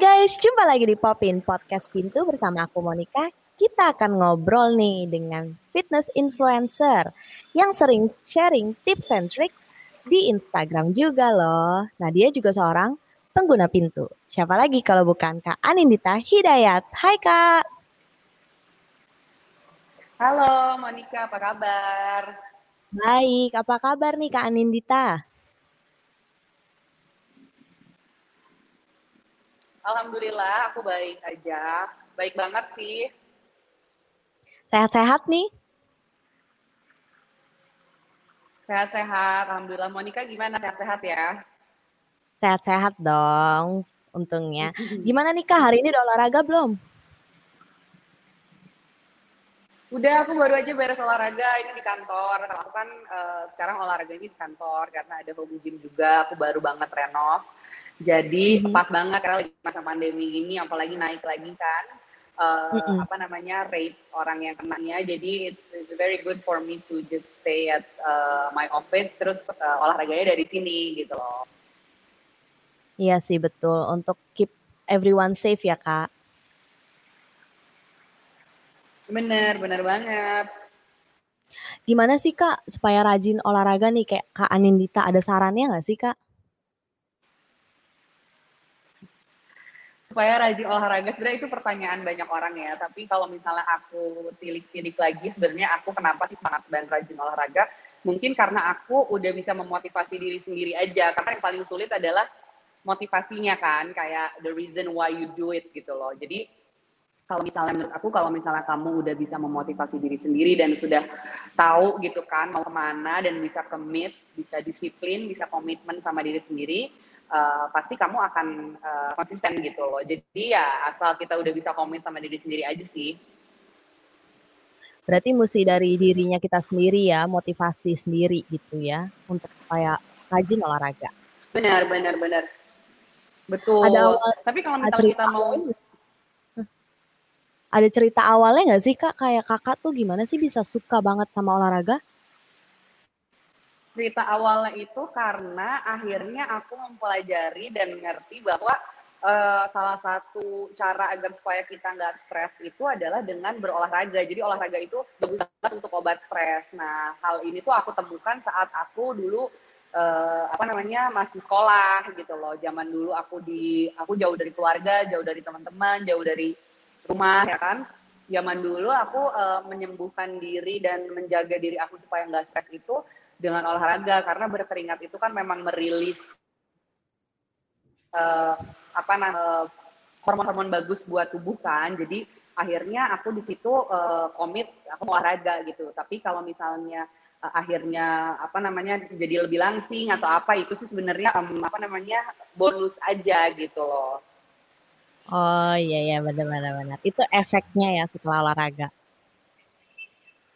guys, jumpa lagi di Popin Podcast Pintu bersama aku Monica. Kita akan ngobrol nih dengan fitness influencer yang sering sharing tips and trick di Instagram juga loh. Nah dia juga seorang pengguna pintu. Siapa lagi kalau bukan Kak Anindita Hidayat. Hai Kak. Halo Monica, apa kabar? Baik, apa kabar nih Kak Anindita? Alhamdulillah aku baik aja. Baik banget sih. Sehat-sehat nih? Sehat-sehat. Alhamdulillah. Monica gimana? Sehat-sehat ya? Sehat-sehat dong untungnya. Gimana nih Kak, hari ini udah olahraga belum? Udah, aku baru aja beres olahraga ini di kantor. Aku kan uh, sekarang olahraga ini di kantor karena ada home gym juga. Aku baru banget renov. Jadi mm-hmm. pas banget karena lagi masa pandemi ini, apalagi naik lagi kan uh, mm-hmm. apa namanya rate orang yang kenanya. Jadi it's it's very good for me to just stay at uh, my office terus uh, olahraganya dari sini gitu loh. Iya sih betul untuk keep everyone safe ya kak. Bener bener banget. Gimana sih kak supaya rajin olahraga nih kayak kak Anindita ada sarannya nggak sih kak? Supaya rajin olahraga sebenarnya itu pertanyaan banyak orang ya. Tapi kalau misalnya aku tilik-tilik lagi sebenarnya aku kenapa sih semangat dan rajin olahraga? Mungkin karena aku udah bisa memotivasi diri sendiri aja. Karena yang paling sulit adalah motivasinya kan kayak the reason why you do it gitu loh. Jadi kalau misalnya menurut aku kalau misalnya kamu udah bisa memotivasi diri sendiri dan sudah tahu gitu kan mau ke mana dan bisa commit bisa disiplin bisa komitmen sama diri sendiri uh, pasti kamu akan uh, konsisten gitu loh. Jadi ya asal kita udah bisa komit sama diri sendiri aja sih. Berarti mesti dari dirinya kita sendiri ya, motivasi sendiri gitu ya, untuk supaya rajin olahraga. Benar, benar, benar. Betul. Ada awal, Tapi kalau misalnya kita mau ada cerita awalnya nggak sih kak kayak kakak tuh gimana sih bisa suka banget sama olahraga? Cerita awalnya itu karena akhirnya aku mempelajari dan mengerti bahwa uh, salah satu cara agar supaya kita nggak stres itu adalah dengan berolahraga. Jadi olahraga itu bagus banget untuk obat stres. Nah, hal ini tuh aku temukan saat aku dulu uh, apa namanya masih sekolah gitu loh. Zaman dulu aku di aku jauh dari keluarga, jauh dari teman-teman, jauh dari rumah ya kan. Zaman dulu aku uh, menyembuhkan diri dan menjaga diri aku supaya nggak stres itu dengan olahraga karena berkeringat itu kan memang merilis uh, apa nah hormon-hormon bagus buat tubuh kan. Jadi akhirnya aku di situ uh, komit aku mau olahraga gitu. Tapi kalau misalnya uh, akhirnya apa namanya jadi lebih langsing atau apa itu sih sebenarnya um, apa namanya bonus aja gitu loh. Oh iya iya benar benar benar. Itu efeknya ya setelah olahraga?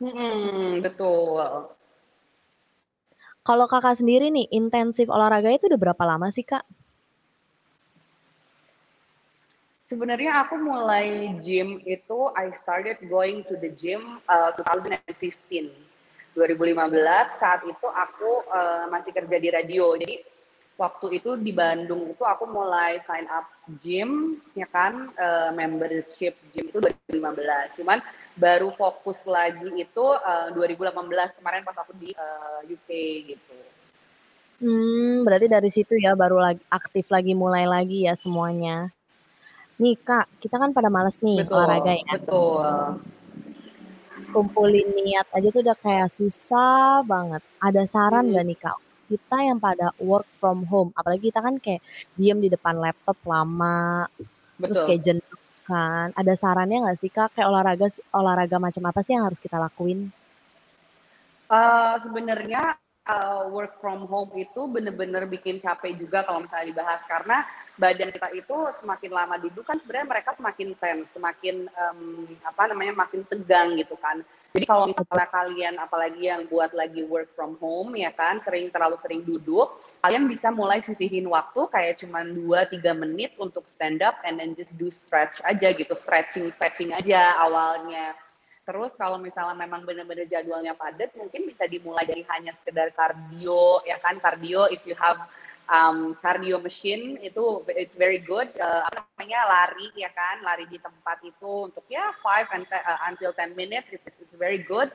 Hmm, betul kalau Kakak sendiri nih, intensif olahraga itu udah berapa lama sih, Kak? Sebenarnya aku mulai gym itu I started going to the gym uh, 2015. 2015 saat itu aku uh, masih kerja di radio. Jadi waktu itu di Bandung itu aku mulai sign up gym ya kan uh, membership gym itu 2015. Cuman baru fokus lagi itu uh, eh, 2018 kemarin pas aku di uh, eh, UK gitu. Hmm, berarti dari situ ya baru lagi aktif lagi mulai lagi ya semuanya. Nih Kak, kita kan pada males nih betul, olahraga ya. Betul. Kumpulin niat aja tuh udah kayak susah banget. Ada saran hmm. gak nih Kak? Kita yang pada work from home, apalagi kita kan kayak diem di depan laptop lama, betul. terus kayak jenuh kan. Ada sarannya nggak sih Kak, kayak olahraga olahraga macam apa sih yang harus kita lakuin? Uh, sebenarnya uh, work from home itu bener-bener bikin capek juga kalau misalnya dibahas karena badan kita itu semakin lama duduk kan sebenarnya mereka semakin tense, semakin um, apa namanya makin tegang gitu kan. Jadi kalau misalnya kalian apalagi yang buat lagi work from home ya kan, sering terlalu sering duduk, kalian bisa mulai sisihin waktu kayak cuma 2-3 menit untuk stand up and then just do stretch aja gitu, stretching stretching aja awalnya. Terus kalau misalnya memang benar-benar jadwalnya padat, mungkin bisa dimulai dari hanya sekedar kardio, ya kan? Kardio, if you have um, cardio machine itu it's very good. Uh, apa namanya lari, ya kan? Lari di tempat itu untuk ya five and, uh, until 10 minutes, it's, it's, it's very good.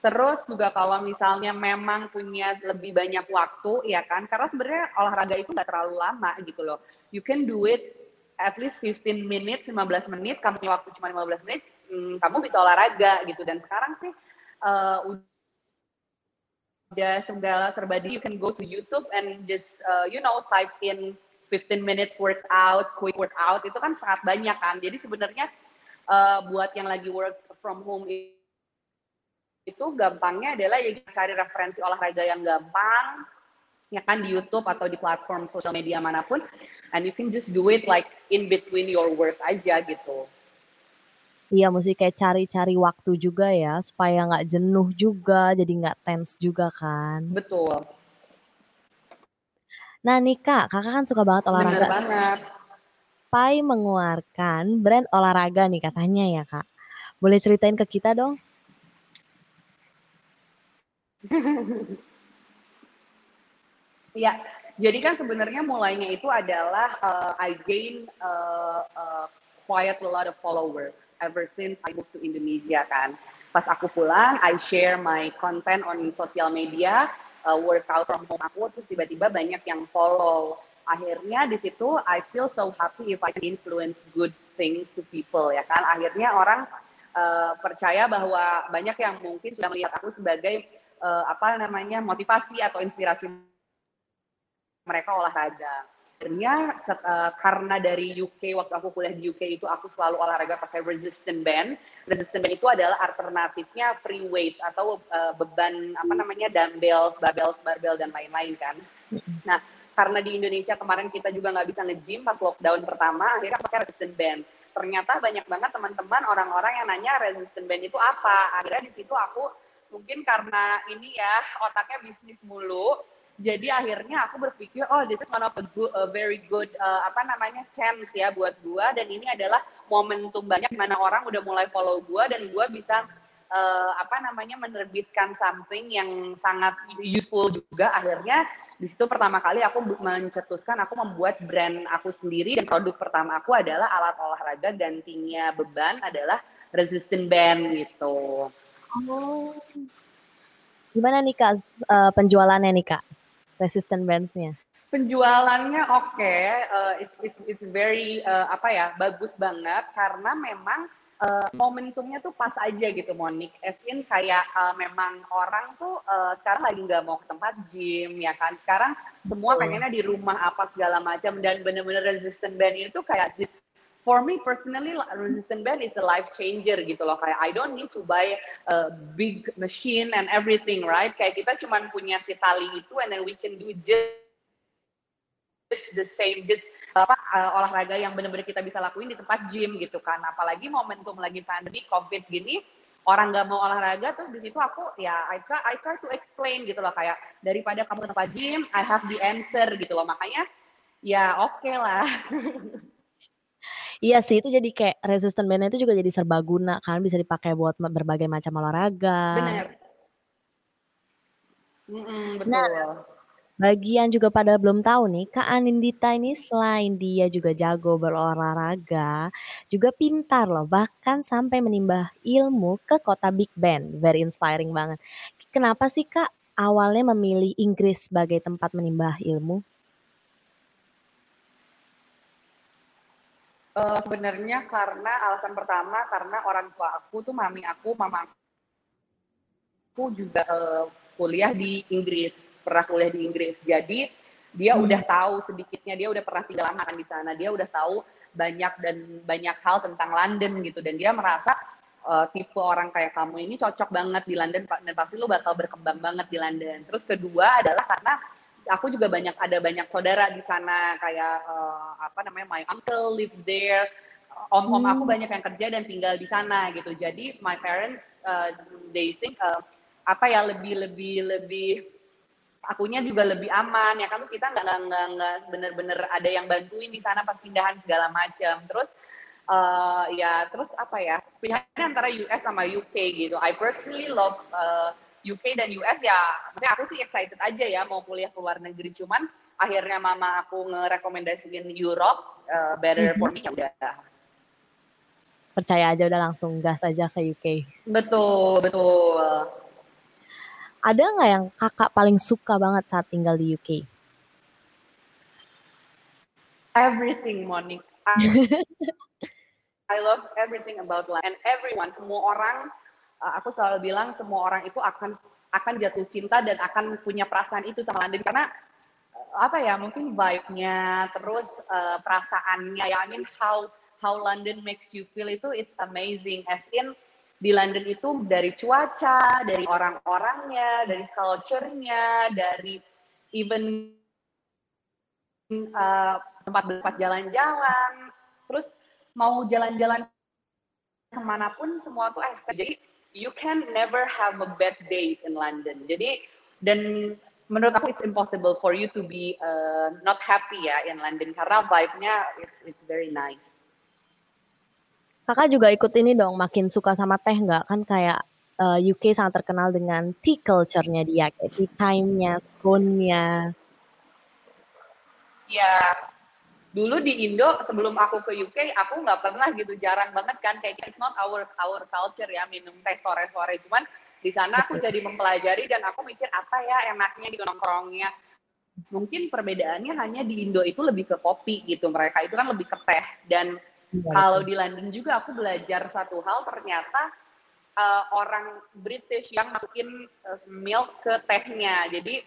Terus juga kalau misalnya memang punya lebih banyak waktu, ya kan? Karena sebenarnya olahraga itu nggak terlalu lama gitu loh. You can do it at least 15 minutes, 15 menit, kamu punya waktu cuma 15 menit, hmm, kamu bisa olahraga gitu. Dan sekarang sih uh, udah segala serba di, you can go to YouTube and just, uh, you know, type in 15 minutes workout, quick workout, itu kan sangat banyak kan. Jadi sebenarnya uh, buat yang lagi work from home itu gampangnya adalah ya cari referensi olahraga yang gampang ya kan di YouTube atau di platform sosial media mana pun and you can just do it like in between your work aja gitu. Iya, mesti kayak cari-cari waktu juga ya, supaya nggak jenuh juga, jadi nggak tense juga kan. Betul. Nah nih Kak, Kakak kan suka banget olahraga. Bener banget. Pai mengeluarkan brand olahraga nih katanya ya Kak. Boleh ceritain ke kita dong? Ya, jadi kan sebenarnya mulainya itu adalah uh, I gain uh, uh, quite a lot of followers ever since I moved to Indonesia kan. Pas aku pulang, I share my content on social media, uh, workout from home aku, terus tiba-tiba banyak yang follow. Akhirnya di situ I feel so happy if I can influence good things to people ya kan. Akhirnya orang uh, percaya bahwa banyak yang mungkin sudah melihat aku sebagai uh, apa namanya motivasi atau inspirasi mereka olahraga. Akhirnya uh, karena dari UK waktu aku kuliah di UK itu aku selalu olahraga pakai resistant band. Resistant band itu adalah alternatifnya free weights atau uh, beban apa namanya dumbbells, barbells, barbell dan lain-lain kan. Nah karena di Indonesia kemarin kita juga nggak bisa nge-gym pas lockdown pertama, akhirnya pakai resistant band. Ternyata banyak banget teman-teman orang-orang yang nanya resistant band itu apa. Akhirnya di situ aku mungkin karena ini ya otaknya bisnis mulu, jadi akhirnya aku berpikir oh this is one of the good, a very good uh, apa namanya chance ya buat gua dan ini adalah momentum banyak mana orang udah mulai follow gua dan gua bisa uh, apa namanya menerbitkan something yang sangat useful juga akhirnya di situ pertama kali aku mencetuskan aku membuat brand aku sendiri dan produk pertama aku adalah alat olahraga gantinya beban adalah resistant band gitu. Oh. Gimana nih Kak uh, penjualannya nih Kak? Resistant bands-nya? Penjualannya oke, okay. uh, it's it's it's very uh, apa ya bagus banget karena memang uh, momentumnya tuh pas aja gitu Monik. As in kayak uh, memang orang tuh uh, sekarang lagi nggak mau ke tempat gym ya kan. Sekarang semua pengennya di rumah apa segala macam dan bener-bener resistant band itu kayak this for me personally resistant band is a life changer gitu loh. Kayak I don't need to buy a big machine and everything right? Kayak kita cuma punya si tali itu and then we can do just the same just apa uh, olahraga yang benar-benar kita bisa lakuin di tempat gym gitu kan. Apalagi momentum lagi pandemi covid gini orang nggak mau olahraga terus di situ aku ya I try I try to explain gitu loh. Kayak daripada kamu tempat gym I have the answer gitu loh. Makanya ya oke okay lah Iya sih, itu jadi kayak resistant band itu juga jadi serbaguna kan, bisa dipakai buat berbagai macam olahraga. Bener. Mm-mm, nah, betul. Nah, bagi yang juga pada belum tahu nih, Kak Anindita ini selain dia juga jago berolahraga, juga pintar loh, bahkan sampai menimba ilmu ke kota Big Ben. Very inspiring banget. Kenapa sih Kak awalnya memilih Inggris sebagai tempat menimba ilmu? Uh, sebenarnya karena alasan pertama karena orang tua aku tuh mami aku, mama aku juga uh, kuliah di Inggris, pernah kuliah di Inggris. Jadi dia hmm. udah tahu sedikitnya, dia udah pernah tinggal lama kan di sana. Dia udah tahu banyak dan banyak hal tentang London gitu dan dia merasa uh, tipe orang kayak kamu ini cocok banget di London dan pasti lu bakal berkembang banget di London. Terus kedua adalah karena aku juga banyak ada banyak saudara di sana kayak uh, apa namanya my uncle lives there om om aku hmm. banyak yang kerja dan tinggal di sana gitu. Jadi my parents uh, they think uh, apa ya lebih lebih lebih akunya juga lebih aman ya kan? Terus kita nggak nggak nggak bener-bener ada yang bantuin di sana pas pindahan segala macam terus uh, ya terus apa ya pilihannya antara US sama UK gitu. I personally love uh, UK dan US ya maksudnya aku sih excited aja ya mau kuliah ke luar negeri. Cuman akhirnya mama aku ngerekomendasiin Europe uh, better mm -hmm. for me ya udah. Percaya aja udah langsung gas aja ke UK betul betul. Ada nggak yang kakak paling suka banget saat tinggal di UK everything Monique. I love everything about life. And everyone semua orang aku selalu bilang semua orang itu akan akan jatuh cinta dan akan punya perasaan itu sama London karena uh, apa ya mungkin vibe-nya terus uh, perasaannya ya I mean how how London makes you feel itu it's amazing as in di London itu dari cuaca, dari orang-orangnya, dari culture-nya, dari even uh, tempat-tempat jalan-jalan, terus mau jalan-jalan ke mana pun semua tuh estetik. Jadi you can never have a bad days in London. Jadi dan menurut aku it's impossible for you to be uh, not happy ya in London karena vibe-nya it's it's very nice. Kakak juga ikut ini dong, makin suka sama teh nggak? Kan kayak uh, UK sangat terkenal dengan tea culture-nya dia, kayak tea time-nya, scone-nya. Ya, dulu di Indo sebelum aku ke UK aku nggak pernah gitu jarang banget kan kayak it's not our our culture ya minum teh sore-sore. Cuman di sana aku jadi mempelajari dan aku mikir apa ya enaknya di nongkrongnya? Mungkin perbedaannya hanya di Indo itu lebih ke kopi gitu mereka itu kan lebih ke teh. Dan ya, kalau di London juga aku belajar satu hal ternyata uh, orang British yang masukin uh, milk ke tehnya. Jadi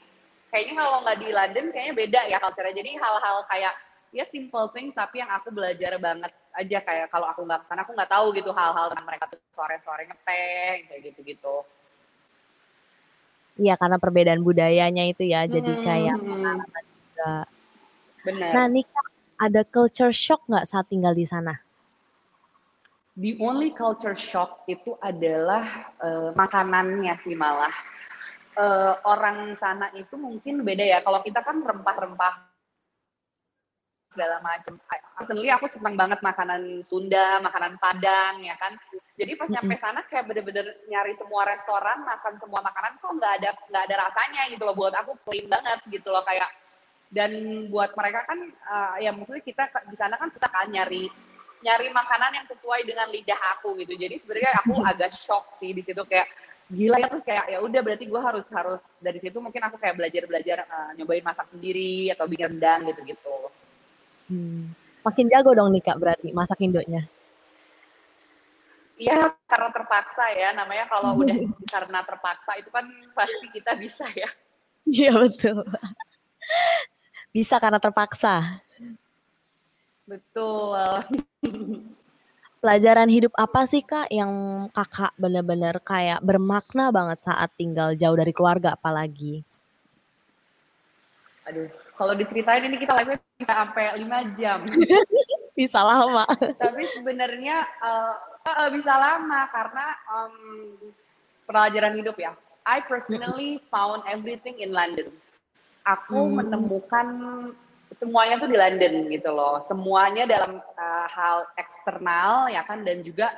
kayaknya kalau nggak di London kayaknya beda ya culture jadi hal-hal kayak ya simple things tapi yang aku belajar banget aja kayak kalau aku nggak ke sana aku nggak tahu gitu hal-hal tentang mereka tuh sore-sore ngeteh kayak gitu-gitu. Iya karena perbedaan budayanya itu ya jadi hmm, kayak juga. Benar. Nah Nika ada culture shock nggak saat tinggal di sana? The only culture shock itu adalah uh, makanannya sih malah. Uh, orang sana itu mungkin beda ya. Kalau kita kan rempah-rempah segala macam. Personally aku senang banget makanan Sunda, makanan Padang ya kan. Jadi pas nyampe sana kayak bener-bener nyari semua restoran, makan semua makanan kok nggak ada nggak ada rasanya gitu loh. Buat aku plain banget gitu loh kayak dan buat mereka kan uh, ya mungkin kita di sana kan susah kan nyari nyari makanan yang sesuai dengan lidah aku gitu. Jadi sebenarnya aku agak shock sih di situ kayak gila ya terus kayak ya udah berarti gue harus harus dari situ mungkin aku kayak belajar belajar uh, nyobain masak sendiri atau bikin rendang gitu gitu Hmm. Makin jago dong nih Kak berarti masak Indonya. Iya, karena terpaksa ya. Namanya kalau udah karena terpaksa itu kan pasti kita bisa ya. Iya betul. Bisa karena terpaksa. Betul. Pelajaran hidup apa sih Kak yang Kakak benar-benar kayak bermakna banget saat tinggal jauh dari keluarga apalagi? Aduh, kalau diceritain ini kita live bisa sampai lima jam. bisa lama. Tapi sebenarnya uh, uh, bisa lama karena um, pelajaran hidup ya. I personally found everything in London. Aku hmm. menemukan semuanya tuh di London gitu loh. Semuanya dalam uh, hal eksternal ya kan dan juga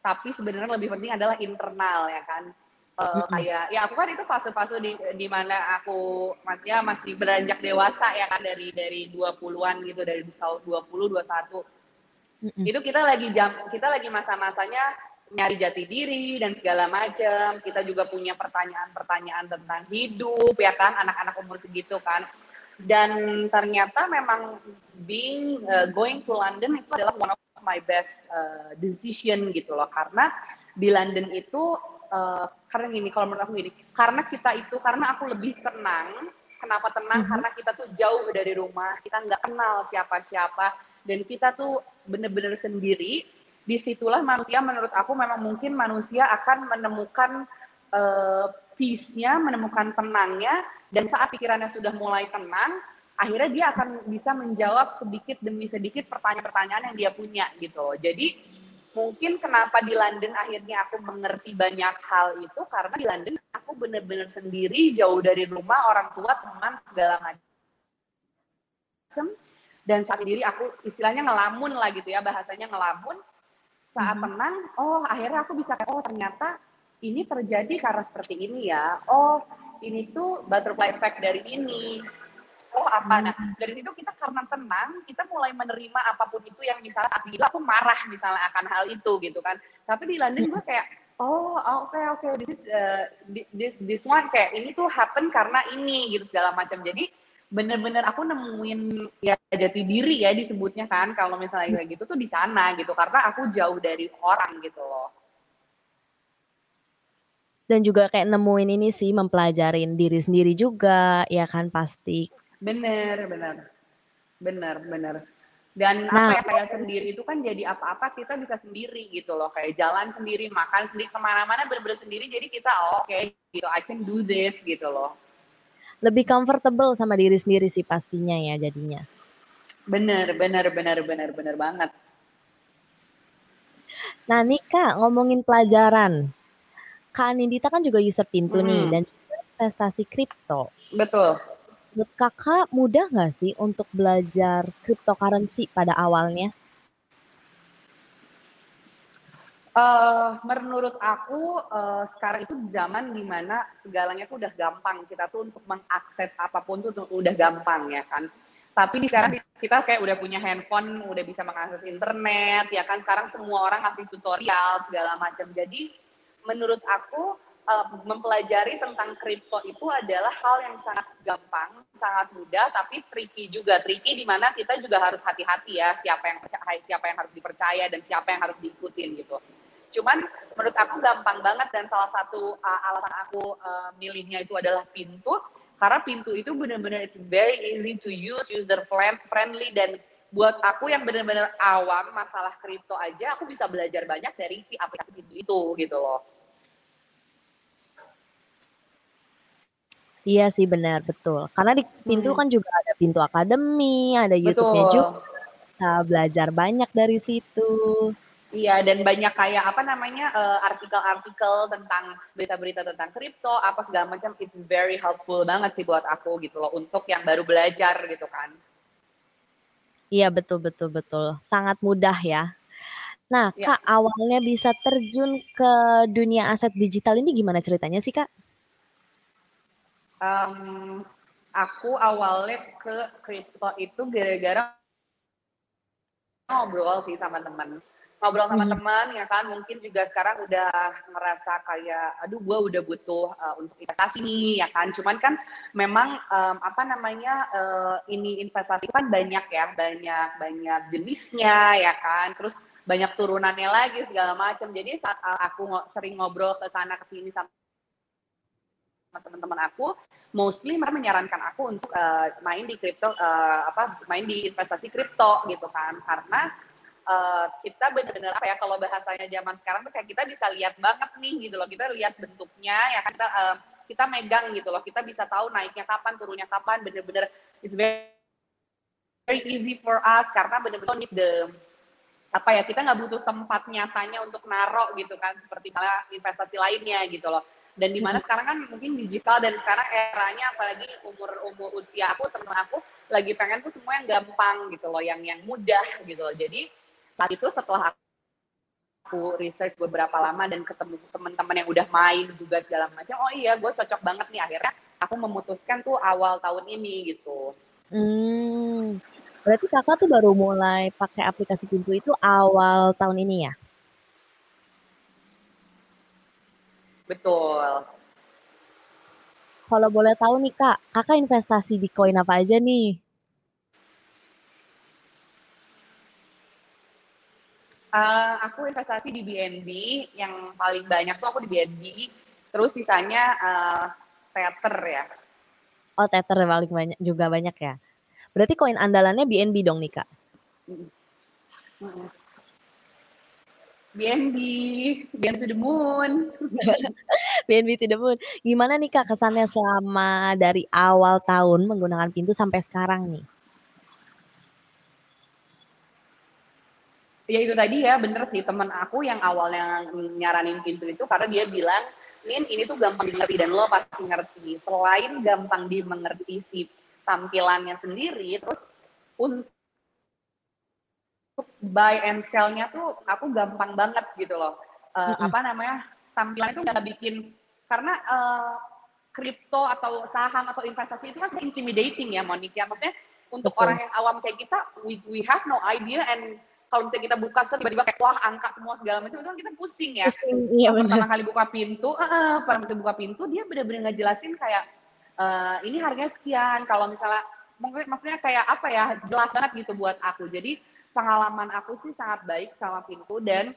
tapi sebenarnya lebih penting adalah internal ya kan uh, kayak ya aku kan itu fase-fase di di mana aku ya masih beranjak dewasa ya kan dari dari 20-an gitu dari tahun 20 21 mm-hmm. itu kita lagi jam kita lagi masa-masanya nyari jati diri dan segala macam kita juga punya pertanyaan-pertanyaan tentang hidup ya kan anak-anak umur segitu kan. Dan ternyata memang being uh, going to London itu adalah one of my best uh, decision gitu loh. Karena di London itu uh, karena gini kalau menurut aku gini karena kita itu karena aku lebih tenang kenapa tenang? Mm -hmm. karena kita tuh jauh dari rumah kita nggak kenal siapa-siapa dan kita tuh bener-bener sendiri. Di situlah manusia menurut aku memang mungkin manusia akan menemukan uh, peace-nya menemukan tenangnya dan saat pikirannya sudah mulai tenang akhirnya dia akan bisa menjawab sedikit demi sedikit pertanyaan-pertanyaan yang dia punya gitu. Jadi mungkin kenapa di London akhirnya aku mengerti banyak hal itu karena di London aku benar-benar sendiri jauh dari rumah orang tua teman segala macam dan saat diri aku istilahnya ngelamun lah gitu ya bahasanya ngelamun. Saat hmm. tenang oh akhirnya aku bisa oh ternyata ini terjadi karena seperti ini ya. Oh ini tuh butterfly effect dari ini oh apa? Nah hmm. dari situ kita karena tenang kita mulai menerima apa pun itu yang misalnya saat itu aku marah misalnya akan hal itu gitu kan. Tapi di London gue kayak oh oke okay, oke okay. this is uh, this this one kayak ini tuh happen karena ini gitu segala macam. Jadi bener-bener aku nemuin ya jati diri ya disebutnya kan kalau misalnya kayak gitu tuh di sana gitu. Karena aku jauh dari orang gitu loh. Dan juga kayak nemuin ini sih mempelajarin diri sendiri juga ya kan pasti bener bener bener bener dan nah, apa ya kayak sendiri itu kan jadi apa-apa kita bisa sendiri gitu loh kayak jalan sendiri makan sendiri ke mana-mana bener-bener sendiri jadi kita oh, oke okay, gitu I can do this gitu loh lebih comfortable sama diri sendiri sih pastinya ya jadinya. Bener, bener, bener, bener, bener banget. Nah nih Kak, ngomongin pelajaran. Kak Nindita kan juga user pintu hmm. nih dan juga investasi kripto. Betul. Menurut kakak mudah nggak sih untuk belajar cryptocurrency pada awalnya? Uh, menurut aku uh, sekarang itu zaman di mana segalanya tuh udah gampang kita tuh untuk mengakses apa pun tuh udah gampang ya kan. Tapi di sekarang kita kayak udah punya handphone, udah bisa mengakses internet ya kan. Sekarang semua orang ngasih tutorial segala macam. Jadi menurut aku mempelajari tentang kripto itu adalah hal yang sangat gampang, sangat mudah, tapi tricky juga. Tricky di mana kita juga harus hati-hati ya siapa yang siapa yang harus dipercaya dan siapa yang harus diikutin gitu. Cuman menurut aku gampang banget dan salah satu uh, alasan aku uh, milihnya itu adalah pintu karena pintu itu benar-benar it's very easy to use, user friendly dan buat aku yang benar-benar awam masalah kripto aja aku bisa belajar banyak dari si aplikasi pintu itu gitu loh. Iya sih benar betul. Karena di pintu hmm. kan juga ada pintu akademi, ada YouTube-nya juga. Bisa belajar banyak dari situ. Iya, dan banyak kayak apa namanya uh, artikel-artikel tentang berita-berita tentang kripto, apa segala macam. It's very helpful banget sih buat aku gitu loh, untuk yang baru belajar gitu kan. Iya betul betul betul, sangat mudah ya. Nah ya. kak awalnya bisa terjun ke dunia aset digital ini gimana ceritanya sih kak? Um, aku awalnya ke kripto itu gara-gara ngobrol sih sama teman ngobrol sama hmm. teman ya kan? Mungkin juga sekarang udah ngerasa kayak aduh gue udah butuh uh, untuk investasi nih ya kan? Cuman kan memang um, apa namanya uh, ini investasi kan banyak ya banyak banyak jenisnya ya kan? Terus banyak turunannya lagi segala macam jadi saat aku sering ngobrol ke sana ke sini sama teman-teman aku mostly mereka menyarankan aku untuk uh, main di kripto uh, apa main di investasi kripto gitu kan. Karena uh, kita benar-benar apa ya kalau bahasanya zaman sekarang tuh kayak kita bisa lihat banget nih gitu loh. Kita lihat bentuknya ya kan kita uh, kita megang gitu loh. Kita bisa tahu naiknya kapan turunnya kapan. Bener-bener it's very very easy for us karena bener-bener need the apa ya kita nggak butuh tempat nyatanya untuk narok gitu kan. Seperti misalnya investasi lainnya gitu loh dan di mana sekarang kan mungkin digital dan sekarang eranya apalagi umur umur usia aku temen aku lagi pengen tuh semua yang gampang gitu loh yang yang mudah gitu loh. Jadi saat itu setelah aku research beberapa lama dan ketemu teman-teman yang udah main juga segala macam oh iya gue cocok banget nih. Akhirnya aku memutuskan tuh awal tahun ini gitu. Hmm. Berarti kakak tuh baru mulai pakai aplikasi pintu itu awal tahun ini ya betul kalau boleh tahu nih kak kakak investasi di koin apa aja nih Uh, aku investasi di BNB, yang paling banyak tuh aku di BNB, terus sisanya uh, Tether ya. Oh Tether paling banyak juga banyak ya. Berarti koin andalannya BNB dong nih kak? BNB, BNB to the moon. BNB to the moon. Gimana nih kak kesannya selama dari awal tahun menggunakan pintu sampai sekarang nih? ya itu tadi ya bener sih temen aku yang awalnya nyaranin pintu itu karena dia bilang Nin ini tuh gampang dimengerti dan lo pasti ngerti selain gampang dimengerti si tampilannya sendiri terus untuk buy and sell-nya tuh aku gampang banget gitu loh. Uh, mm -hmm. Apa namanya tampilan itu nggak bikin karena uh, kripto atau saham atau investasi itu kan intimidating ya Monica. Maksudnya untuk Betul. orang yang awam kayak kita, we, we have no idea and kalau misalnya kita buka tiba-tiba kayak wah angka semua segala macam itu kan kita pusing ya. Pusing, iya Pertama kali buka pintu, uh, pertama kali buka pintu dia benar-benar ngejelasin kayak uh, ini harganya sekian. Kalau misalnya maksudnya kayak apa ya jelas banget gitu buat aku. Jadi pengalaman aku sih sangat baik sama pintu dan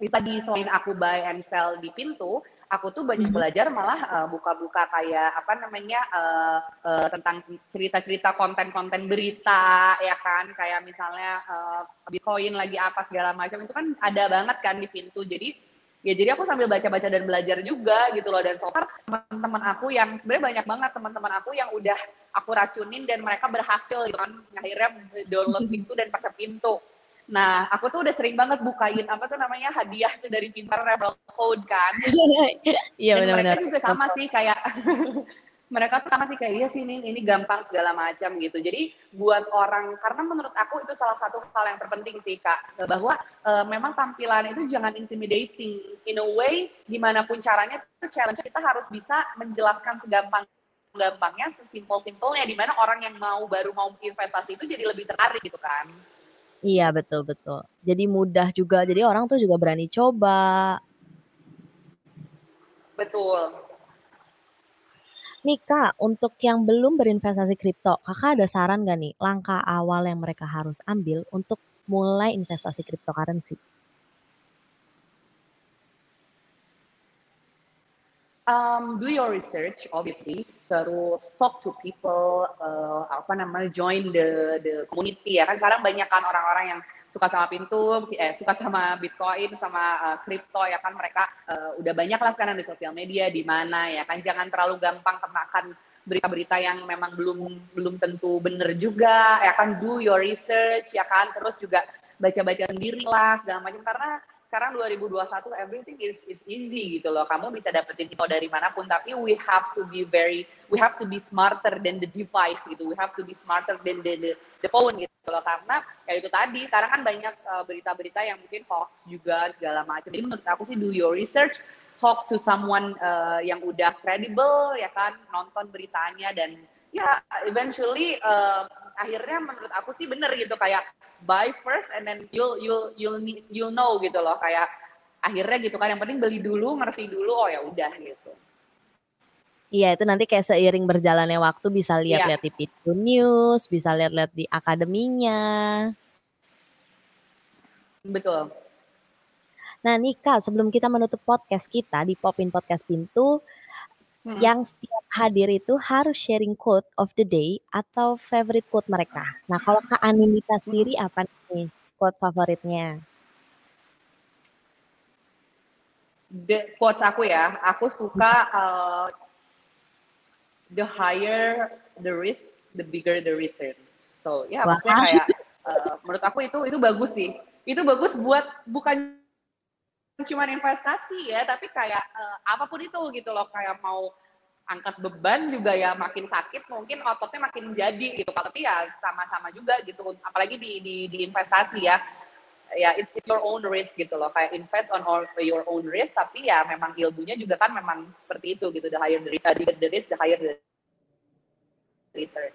tadi selain aku buy and sell di pintu, aku tuh banyak mhm. belajar malah uh, buka-buka kayak apa namanya uh, uh, tentang cerita-cerita konten-konten berita ya kan kayak misalnya uh, Bitcoin lagi apa segala macam itu kan ada banget kan di pintu jadi ya jadi aku sambil baca-baca dan belajar juga gitu loh dan so far teman-teman aku yang sebenarnya banyak banget teman-teman aku yang udah aku racunin dan mereka berhasil gitu kan akhirnya download pintu dan pakai pintu Nah, aku tuh udah sering banget bukain apa tuh namanya hadiah tuh dari Pintar Rebel Code kan. Iya benar-benar. Mereka juga sama sih kayak mereka tuh sama sih kayak iya sih ini ini gampang segala macam gitu. Jadi buat orang karena menurut aku itu salah satu hal yang terpenting sih kak bahwa uh, memang tampilan itu jangan intimidating in a way gimana pun caranya itu challenge kita harus bisa menjelaskan segampang gampangnya sesimpel simpelnya di mana orang yang mau baru mau investasi itu jadi lebih tertarik gitu kan. Iya, betul betul. Jadi mudah juga, jadi orang tuh juga berani coba. Betul. Nih Kak, untuk yang belum berinvestasi kripto, Kakak ada saran gak nih langkah awal yang mereka harus ambil untuk mulai investasi cryptocurrency? um, do your research obviously terus talk to people uh, apa namanya join the the community ya kan sekarang banyak kan orang-orang yang suka sama pintu eh suka sama bitcoin sama uh, ya kan? Mereka uh, udah banyak lah sekarang di sosial media di mana ya kan? Jangan terlalu gampang termakan berita-berita yang memang belum belum tentu benar juga ya kan? Do your research ya kan? Terus juga baca-baca sendiri lah segala macam. Karena sekarang 2021 everything is is easy gitu loh. Kamu bisa dapetin info dari mana pun tapi we have to be very we have to be smarter than the device gitu. We have to be smarter than the the, the phone gitu loh karena kayak itu tadi sekarang kan banyak uh, berita-berita uh, yang mungkin hoax juga segala macam. Jadi menurut aku sih do your research, talk to someone uh, yang udah credible ya kan, nonton beritanya dan ya eventually uh, akhirnya menurut aku sih bener gitu kayak buy first and then you'll you'll you'll you'll know gitu loh kayak akhirnya gitu kan yang penting beli dulu ngerti dulu oh ya udah gitu Iya itu nanti kayak seiring berjalannya waktu bisa lihat-lihat yeah. di Pitu News, bisa lihat-lihat di akademinya. Betul. Nah Nika, sebelum kita menutup podcast kita di Popin Podcast Pintu, Hmm. Yang setiap hadir itu harus sharing quote of the day atau favorite quote mereka. Nah, kalau Kak Animita sendiri apa nih quote favoritnya? The quotes aku ya, aku suka uh, the higher the risk, the bigger the return. So ya, yeah, maksudnya kayak uh, menurut aku itu itu bagus sih. Itu bagus buat bukan cuma investasi ya, tapi kayak uh, apa pun itu gitu loh, kayak mau angkat beban juga ya makin sakit mungkin ototnya makin jadi gitu. Tapi ya sama-sama juga gitu apalagi di di, di investasi ya. Ya it's, it's your own risk gitu loh kayak invest on all your own risk tapi ya memang ilmunya juga kan memang seperti itu gitu the higher the, the risk the higher the return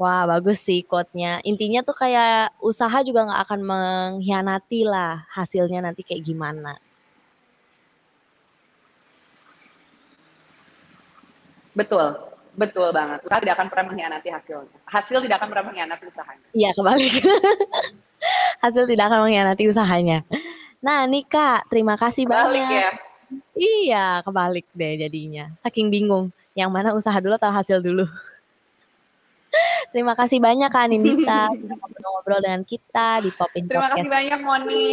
Wah bagus sih quote-nya. Intinya tuh kayak usaha juga nggak akan mengkhianati lah hasilnya nanti kayak gimana. Betul, betul banget. Usaha tidak akan pernah mengkhianati hasilnya. Hasil tidak akan pernah mengkhianati usahanya. Iya kebalik. Hasil tidak akan mengkhianati usahanya. Nah nih Kak, terima kasih kebalik banyak. ya? Iya, kebalik deh jadinya. Saking bingung, yang mana usaha dulu atau hasil dulu. Terima kasih banyak Kak Nindita sudah ngobrol dengan kita di Popin Terima Podcast. Terima kasih banyak Moni.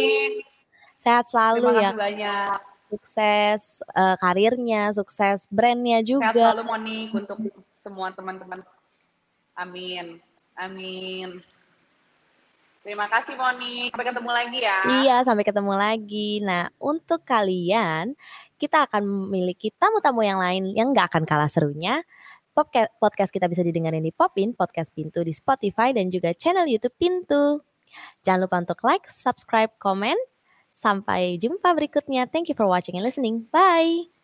Sehat selalu Terima ya. Terima kasih banyak. Sukses uh, karirnya, sukses brandnya juga. Sehat selalu Moni untuk semua teman-teman. Amin. Amin. Terima kasih Moni. Sampai ketemu lagi ya. Iya, sampai ketemu lagi. Nah, untuk kalian, kita akan memiliki tamu-tamu yang lain yang nggak akan kalah serunya Podcast kita bisa didengarin di Popin, Podcast Pintu di Spotify dan juga channel YouTube Pintu. Jangan lupa untuk like, subscribe, komen. Sampai jumpa berikutnya. Thank you for watching and listening. Bye.